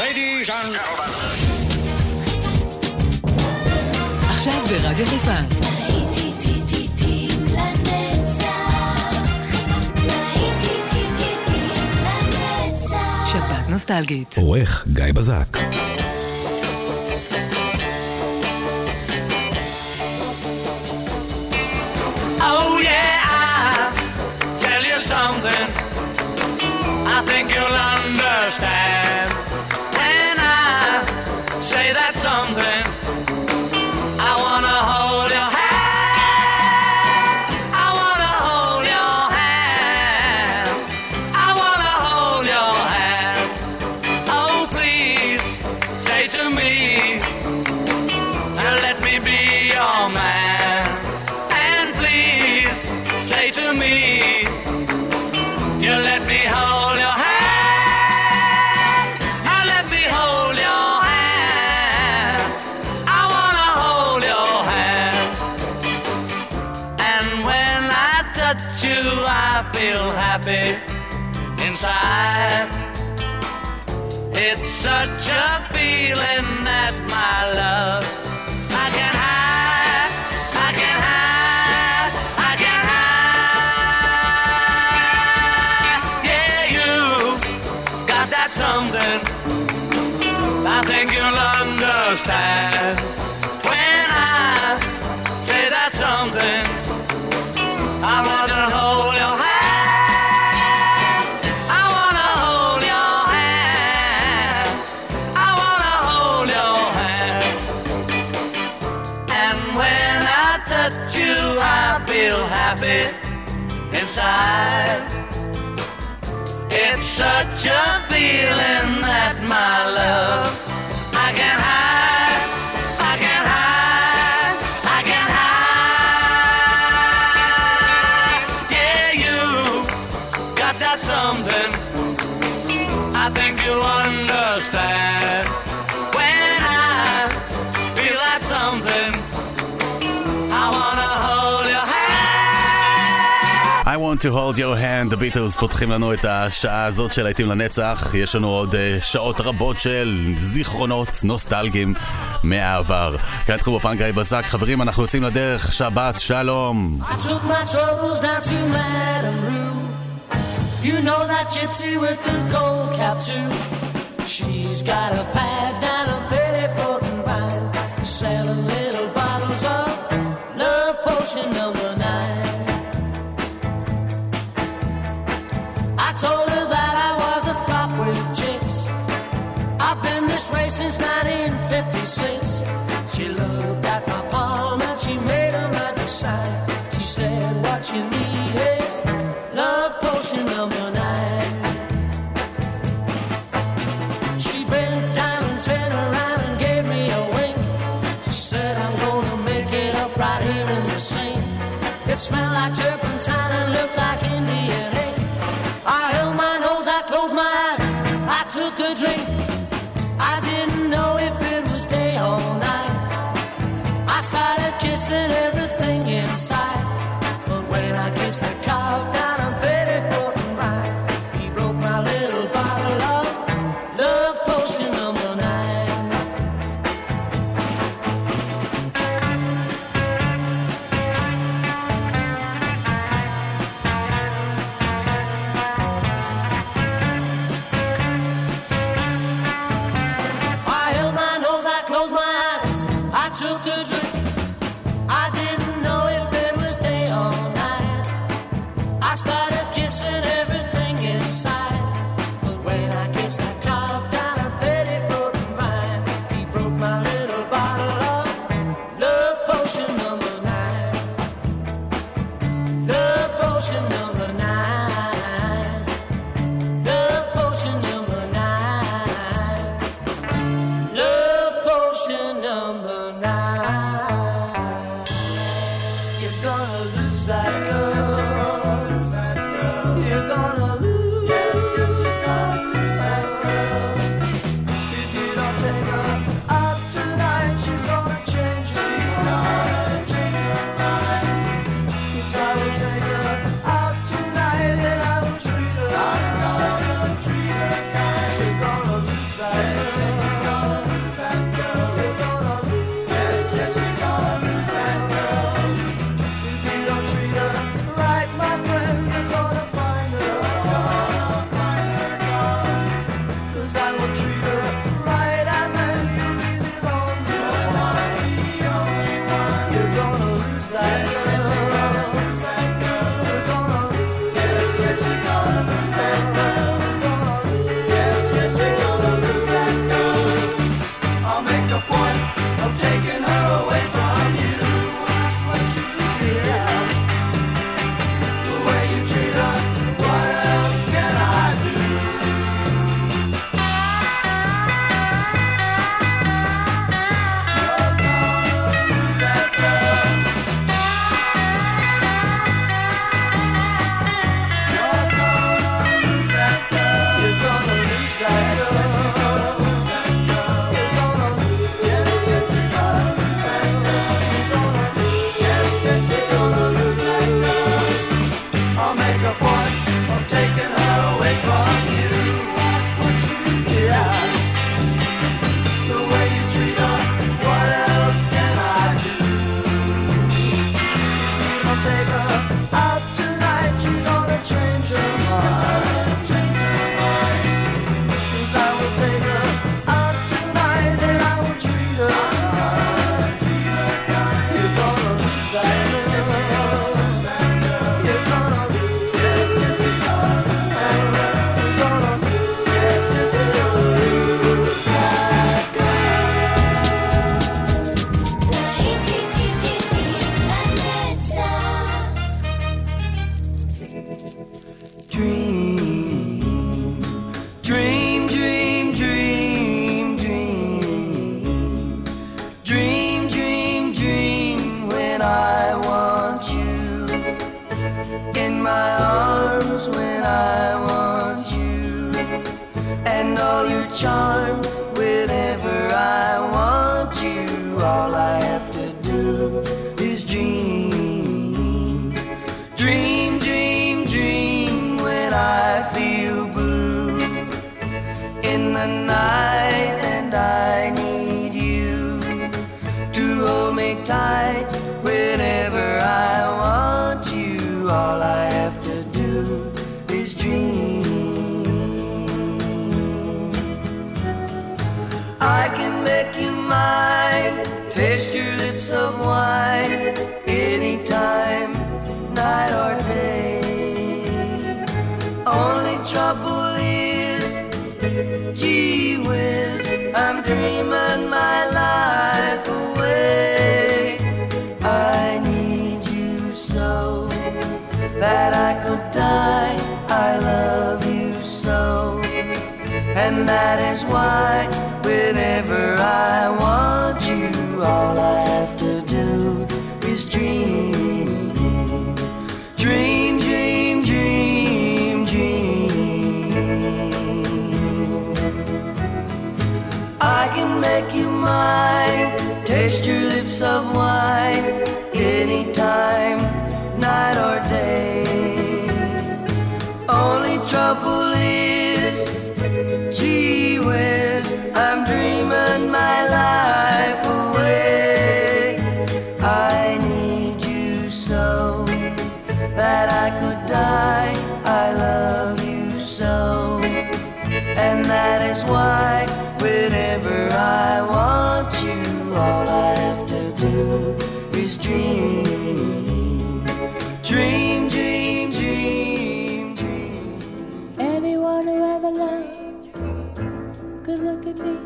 Ladies and עכשיו ברדיו חיפה. נוסטלגית. עורך גיא בזק. Oh yeah, I tell you something. I think you'll understand such a feeling that my love I can hide, I can hide, I can hide. Yeah, you got that something. I think you'll understand happy inside. It's such a feeling that my love to hold your hand, The Beatles פותחים לנו את השעה הזאת של להיטים לנצח. יש לנו עוד uh, שעות רבות של זיכרונות נוסטלגיים מהעבר. כאן התחילו בפן גיא בזק. חברים, אנחנו יוצאים לדרך, שבת שלום. You know that with the gold cap too. She's got a pad down a little bottles of love potion number since 1956. She looked at my palm and she made a magic sign. She said, What you need is love potion number nine. She bent down and turned around and gave me a wink. She said, I'm gonna make it up right here in the sink. It smelled like turpentine and looked like kissing everything inside. But when I kissed the cow mine. Taste your lips of wine. dream, dream, dream, dream, dream. Anyone who ever loved could look at me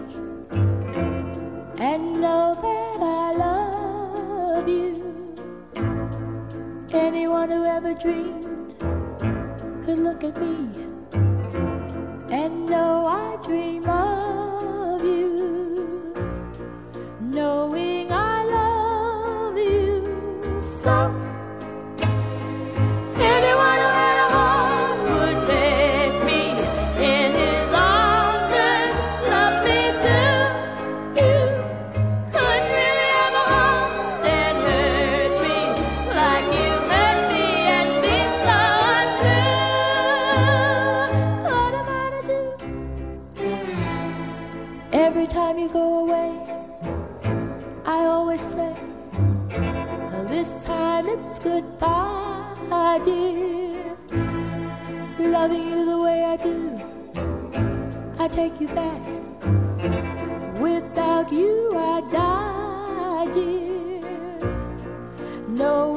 and know that I love you. Anyone who ever dreamed could look at me and know I dream of you. Knowing so loving you the way I do, I take you back. Without you, I die, dear. No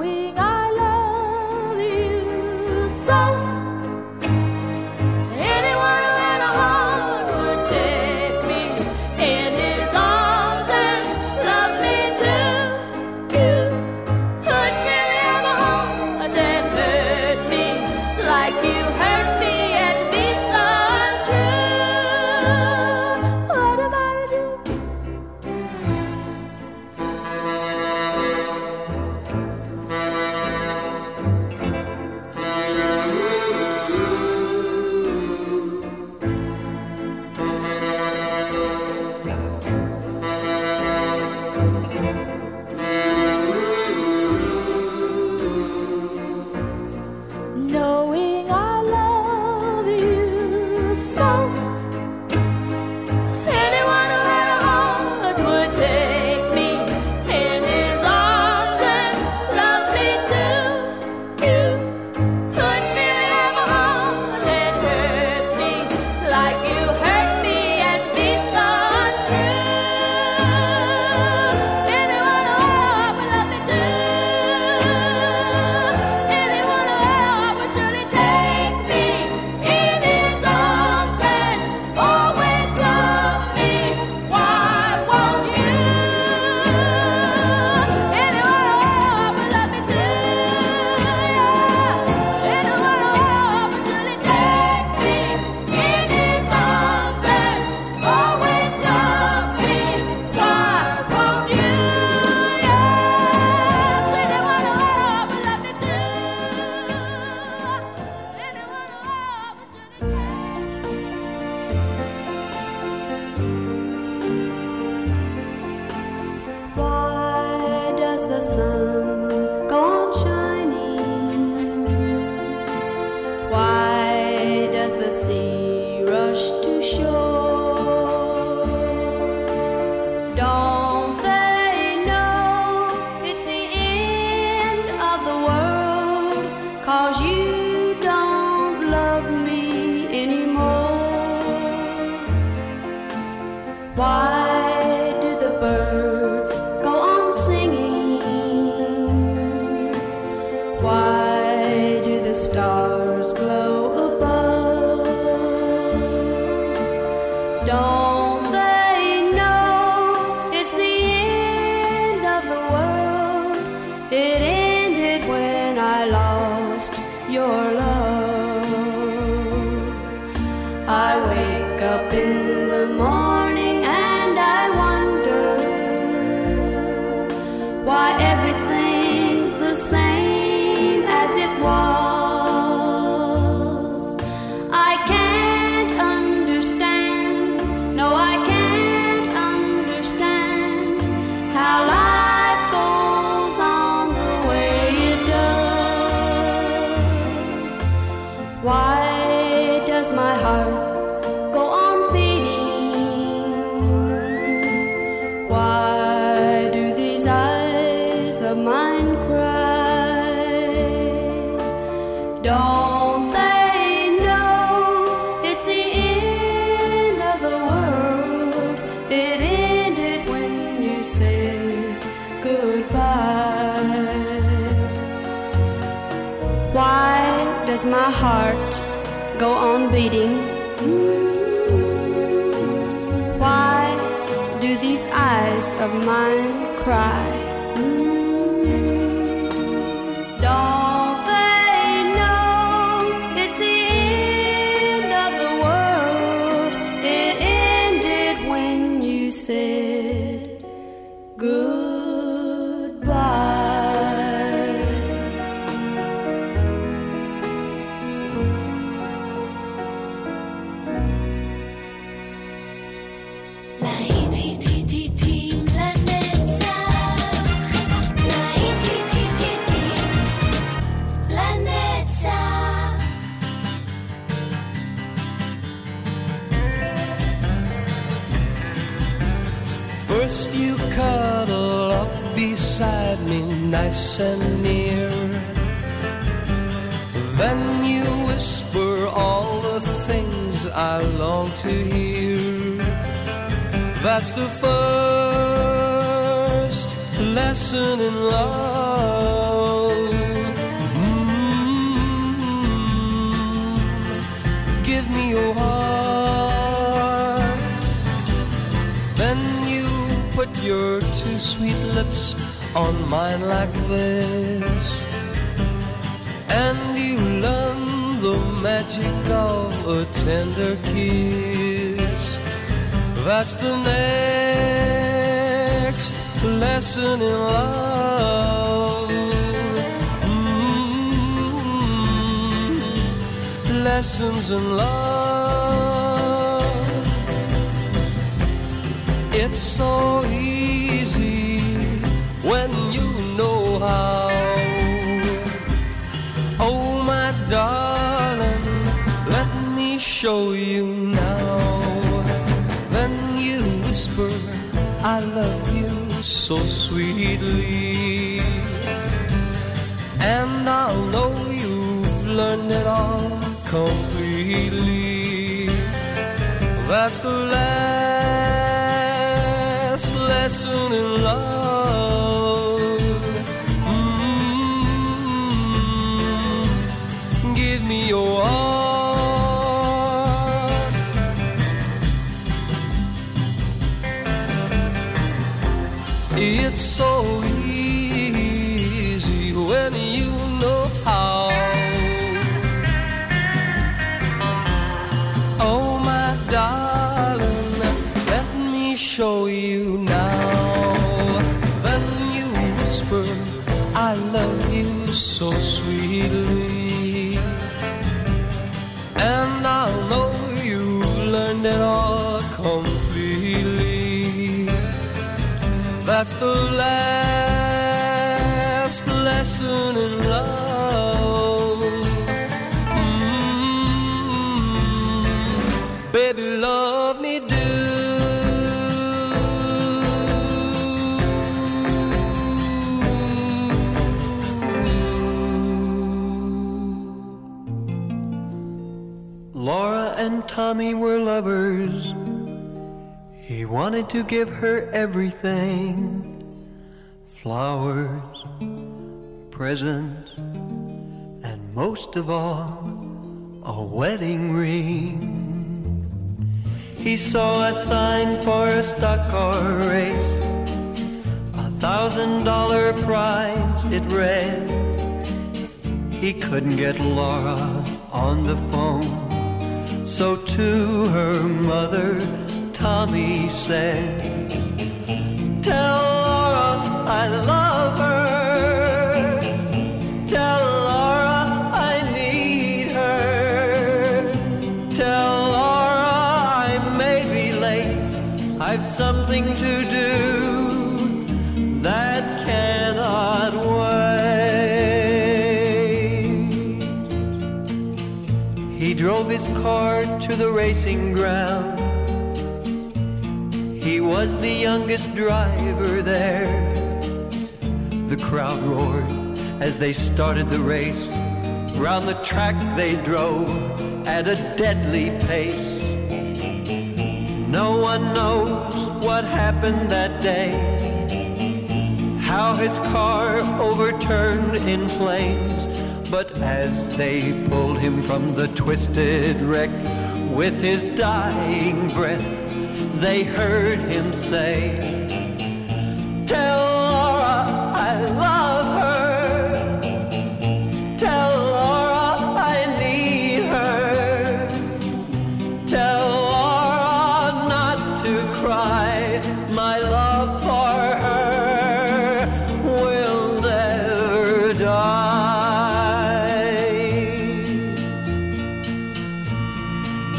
my heart nice and near. Then you whisper all the things I long to hear. That's the first lesson in love. Mm. Give me your heart. Then you put your two sweet lips on mine like this. And you learn the magic of a tender kiss. That's the next lesson in love. Mm, Lessons in love. It's so easy show you now. Then you whisper, I love you so sweetly. And I'll know you've learned it all completely. That's the last lesson in love. Mm, give me your heart. It's so easy when you know how. Oh, my darling, let me show you now. Then you whisper, I love you so sweetly. And I'll know you've learned it all completely. That's the last lesson in love. Mm, baby, love me do. Laura and Tommy were lovers. Wanted to give her everything flowers, presents, and most of all, a wedding ring. He saw a sign for a stock car race, a thousand dollar prize, it read. He couldn't get Laura on the phone, so to her mother, Tommy said, Tell Laura I love her. Tell Laura I need her. Tell Laura I may be late. I've something to do that cannot wait. He drove his car to the racing ground. He was the youngest driver there. The crowd roared as they started the race. Round the track they drove at a deadly pace. No one knows what happened that day. How his car overturned in flames. But as they pulled him from the twisted wreck with his dying breath, they heard him say, Tell Laura I love her. Tell Laura I need her. Tell Laura not to cry. My love for her will never die.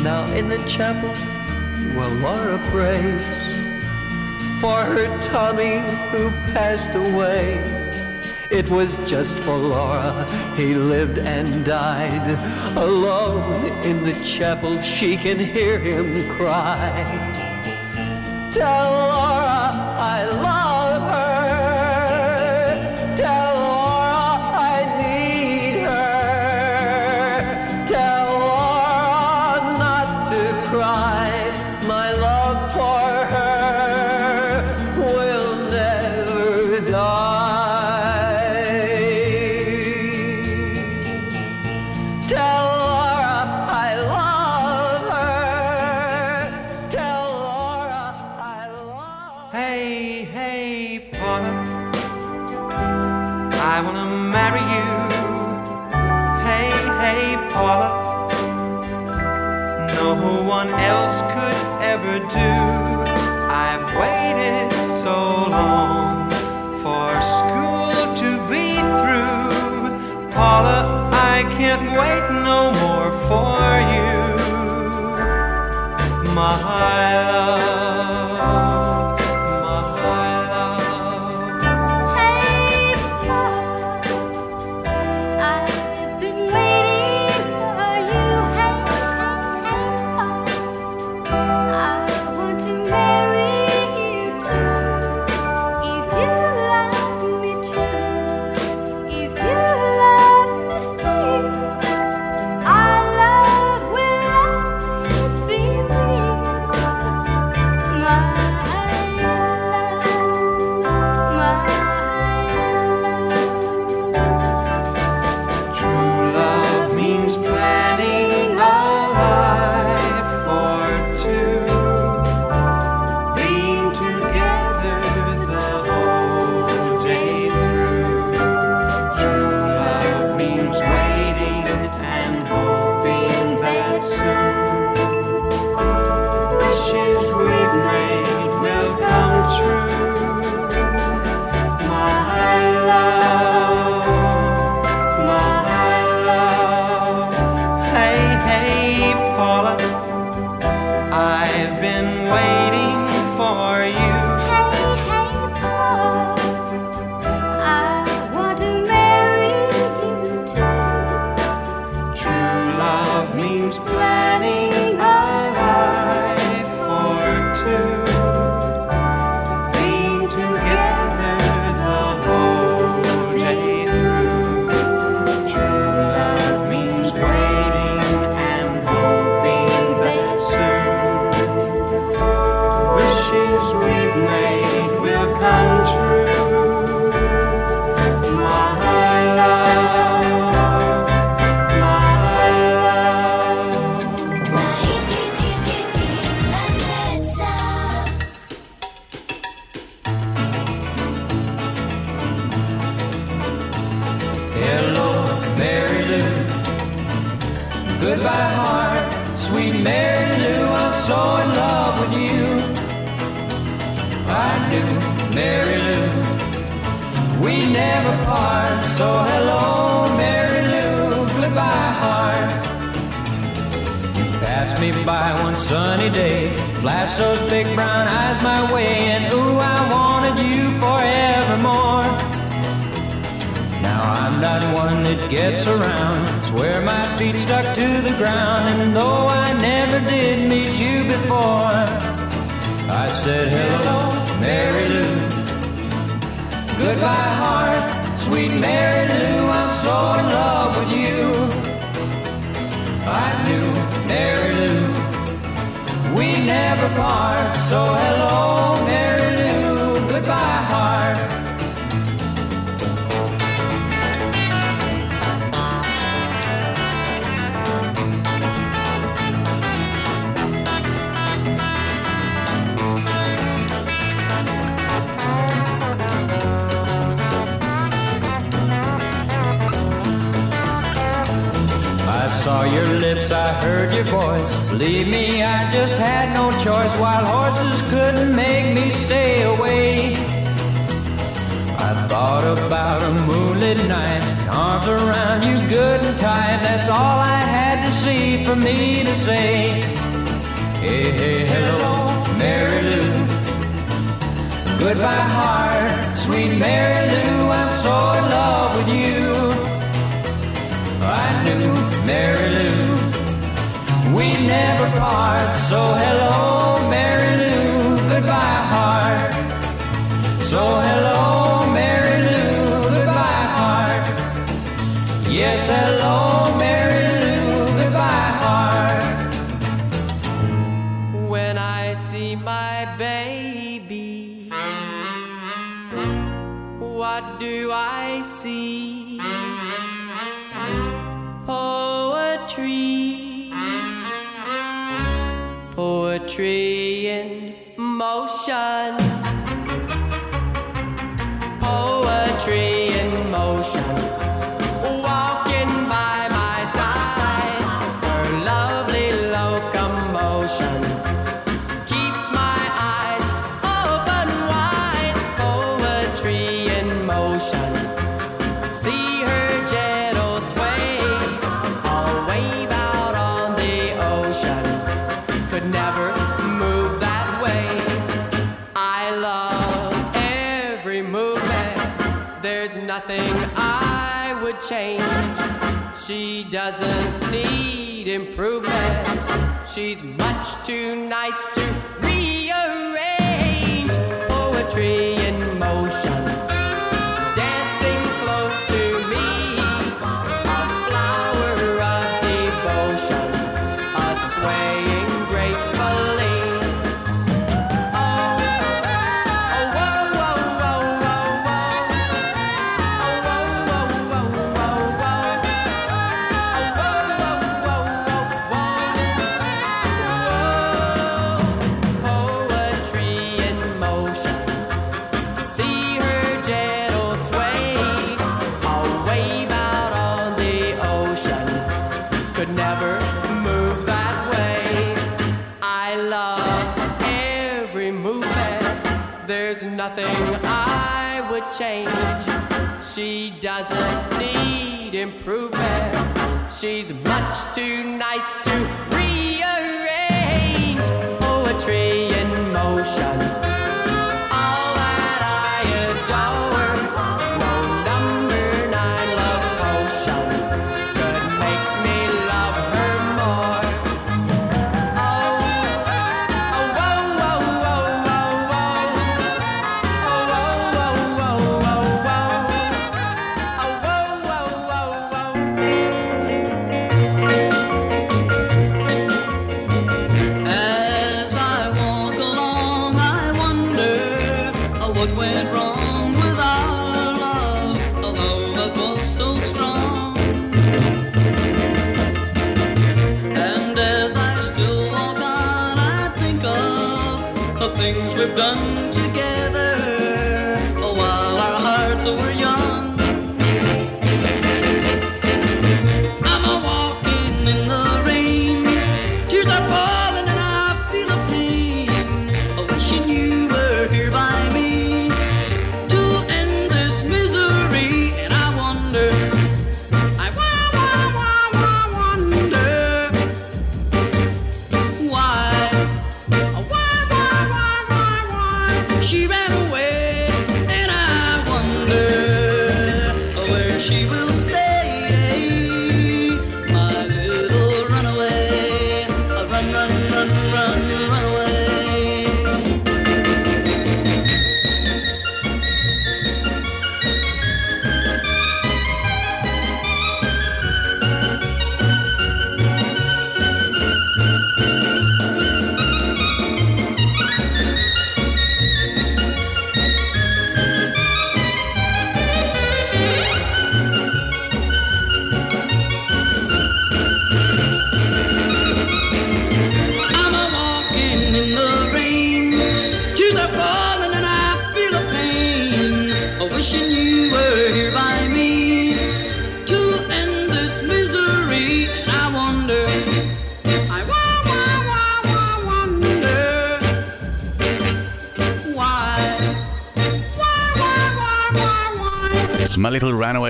Now in the chapel, Prays for her Tommy who passed away. It was just for Laura he lived and died. Alone in the chapel, she can hear him cry. Tell Laura I love before. I said hello, Mary Lou. Goodbye, heart, sweet Mary Lou. I'm so in love with you. I knew Mary Lou. We never part, so hello, I heard your voice. Believe me, I just had no choice. Wild horses couldn't make me stay away. I thought about a moonlit night, arms around you good and tight. That's all I had to see for me to say. Hey, hey, hello, Mary Lou. Goodbye, heart, sweet Mary Lou. I'm so in love with you. I knew Mary Lou. We never part, so hello, Mary Lou, goodbye heart. So hello, Mary Lou, goodbye heart. Yes, hello. Tree in motion. She doesn't need improvement. She's much too nice to She doesn't need improvement. She's much too nice to rearrange poetry in motion.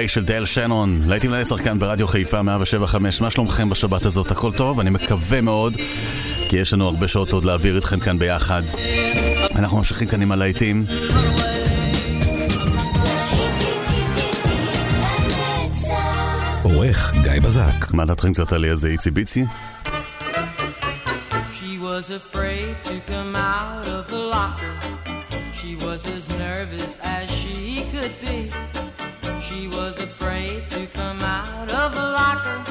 של דל שנון, להיטים לנצח כאן ברדיו חיפה 175, מה שלומכם בשבת הזאת? הכל טוב? אני מקווה מאוד, כי יש לנו הרבה שעות עוד להעביר איתכם כאן ביחד. אנחנו ממשיכים כאן עם הלהיטים. עורך גיא בזק. מה דעתכם קצת על איזה איצי ביצי? She was afraid to come out of the locker. She was as nervous as she could be. She was afraid to come out of the locker.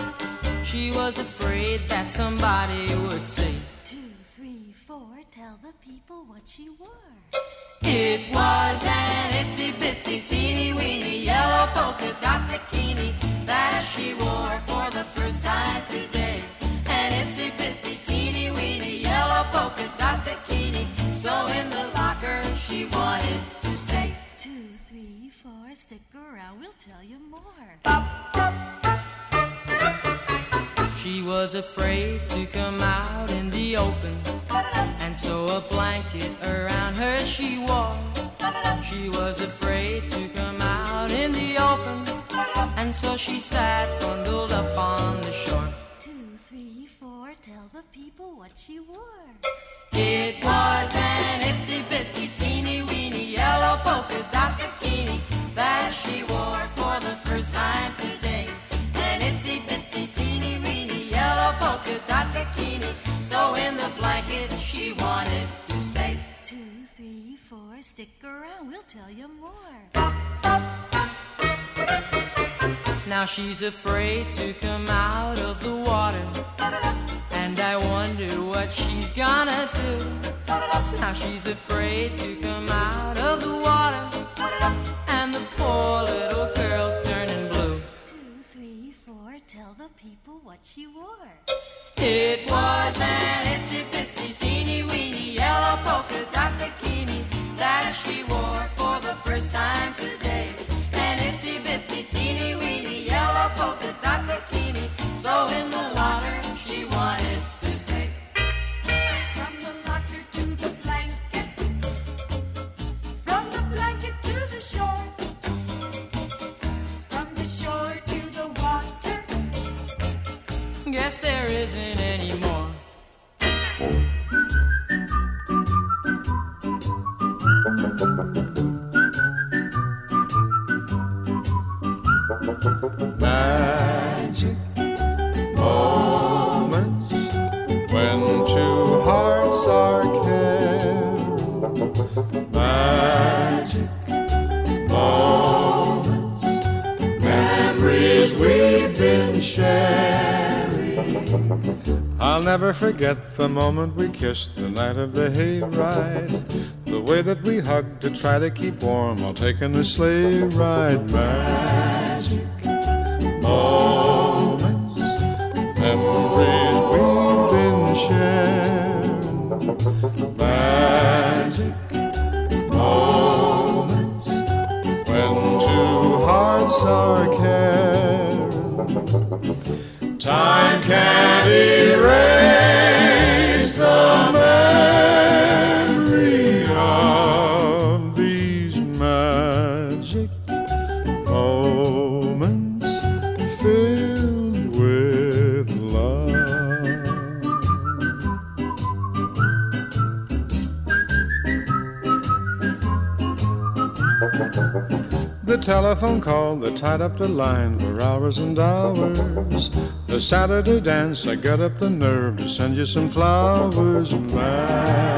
She was afraid that somebody would say, Two, three, four, tell the people what she wore. It was an itsy bitsy teeny weeny yellow polka dot bikini that she wore for the first time today. An itsy bitsy teeny weeny yellow polka dot bikini. So in the locker she wanted stick around, we'll tell you more. She was afraid to come out in the open, and so a blanket around her she wore. She was afraid to come out in the open, and so she sat bundled up on the shore. Two, three, four, tell the people what she wore. It was an itsy bitsy teeny she wore for the first time today. An itsy bitsy teeny weeny yellow polka dot bikini. So in the blanket she wanted to stay. Two, three, four, stick around, we'll tell you more. Now she's afraid to come out of the water. And I wonder what she's gonna do. Now she's afraid to come out of the water. Poor little girl's turning blue. Two, three, four, tell the people what she wore. It was an itsy bitsy teeny weeny yellow polka dot bikini that she there isn't never forget the moment we kissed the night of the hayride. The way that we hugged to try to keep warm while taking the sleigh ride. Magic call that tied up the line for hours and hours. The Saturday dance, I got up the nerve to send you some flowers. Magic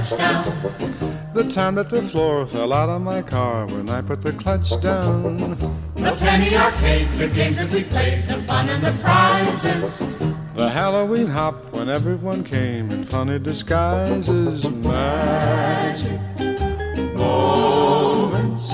touchdown. The time that the floor fell out of my car when I put the clutch down. The penny arcade, the games that we played, the fun and the prizes. The Halloween hop when everyone came in funny disguises. Magic moments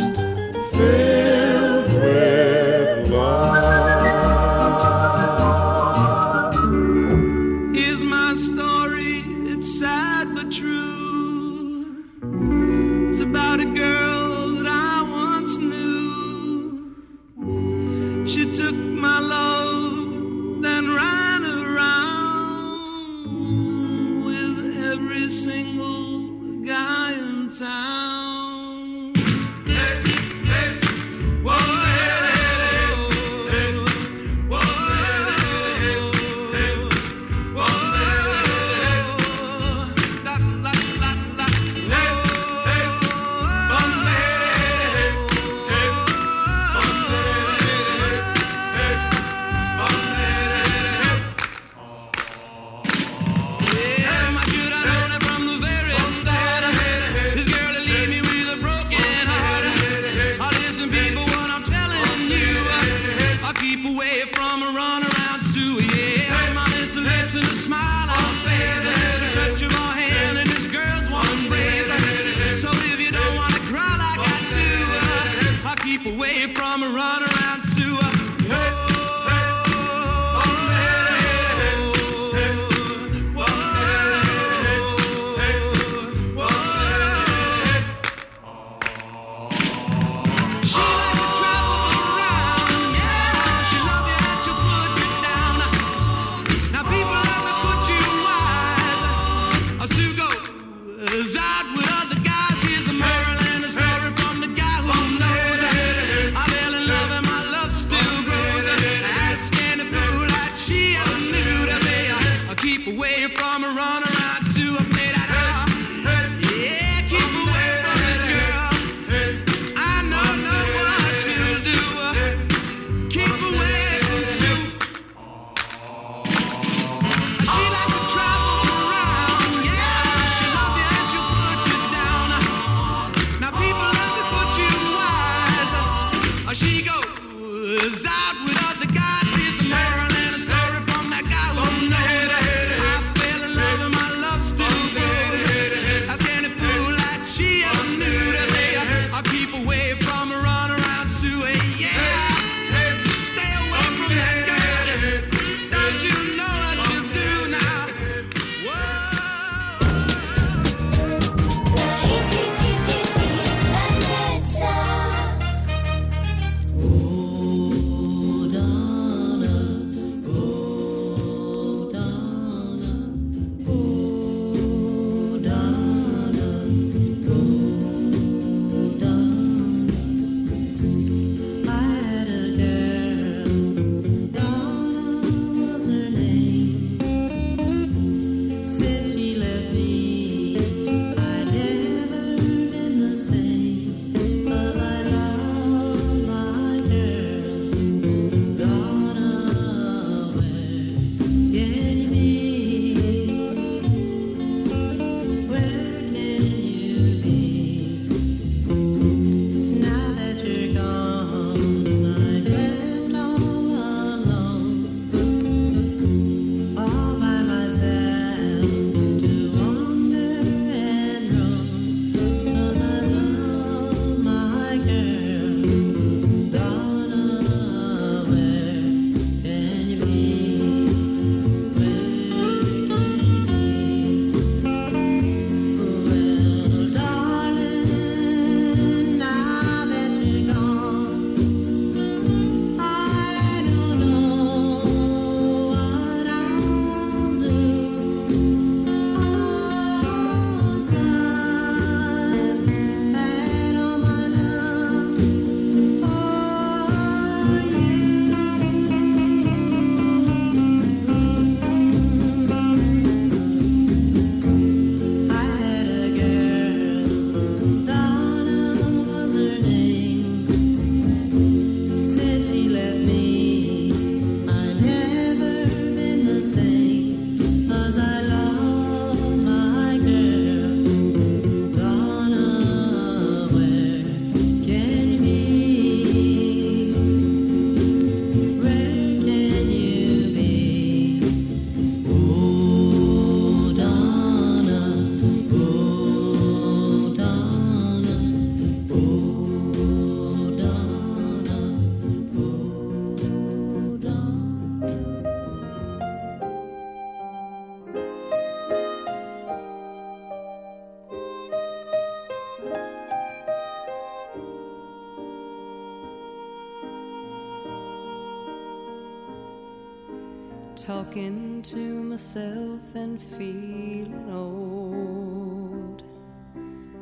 myself and feeling old.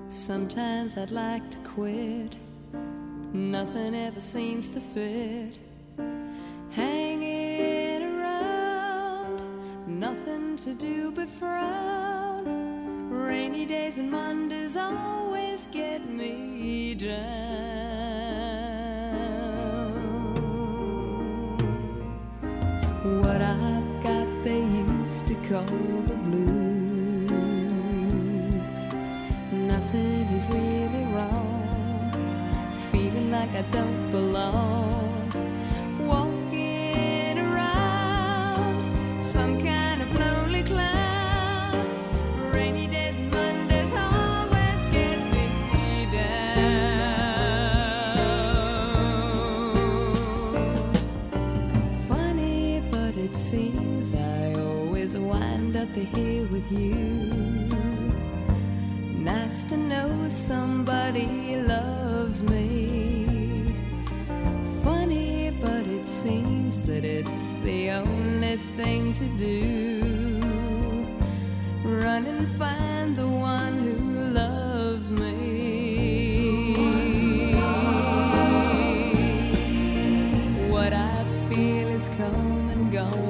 Sometimes I'd like to quit, nothing ever seems to fit. Hanging around, nothing to do but frown. Rainy days and Mondays like I don't belong. Walking around some kind of lonely cloud. Rainy days and Mondays always get me down. Funny, but it seems I always wind up here with you. Nice to know somebody loves me. Seems that it's the only thing to do. Run and find the one who loves me. What I feel is come and gone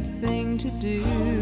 thing to do.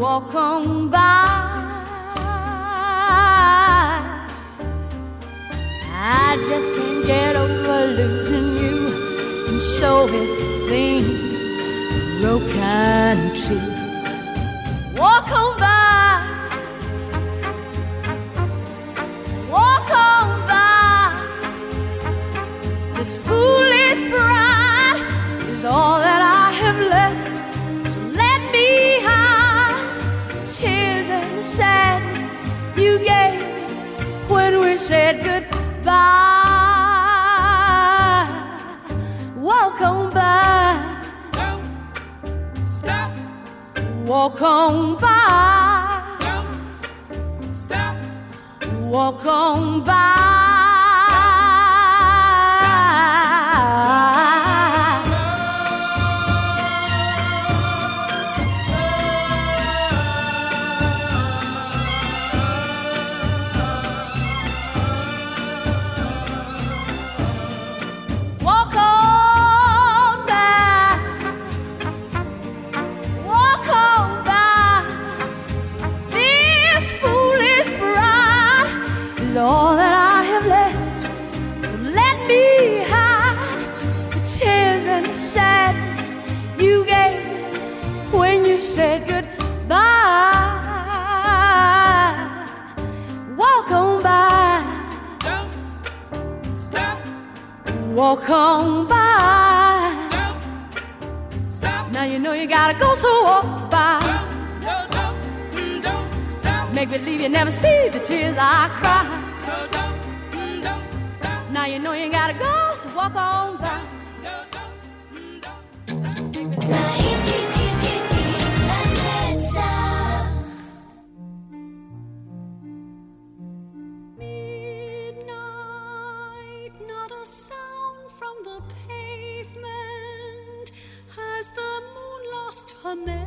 Walk on by. I just can't get over losing you, and so it seems real kind cheap. Walk on by. Stop. Walk on by. walk on by. No, stop. Now you know you gotta go, so walk by. No, no, no, don't stop. Make believe you never see the tears I cry. No, no, no, stop. Now you know you gotta go, so walk on by. déjame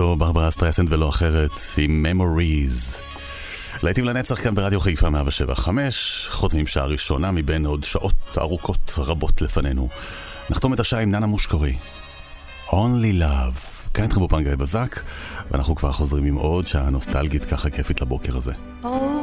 זו ברברה סטרסנד ולא אחרת, עם Memories. להיטים לנצח כאן ברדיו חיפה 175, חותמים שעה ראשונה מבין עוד שעות ארוכות רבות לפנינו. נחתום את השעה עם ננה מושקורי. Only Love. כאן איתכם בפנגה בזק, ואנחנו כבר חוזרים עם עוד שעה נוסטלגית ככה כיפית לבוקר הזה. Oh.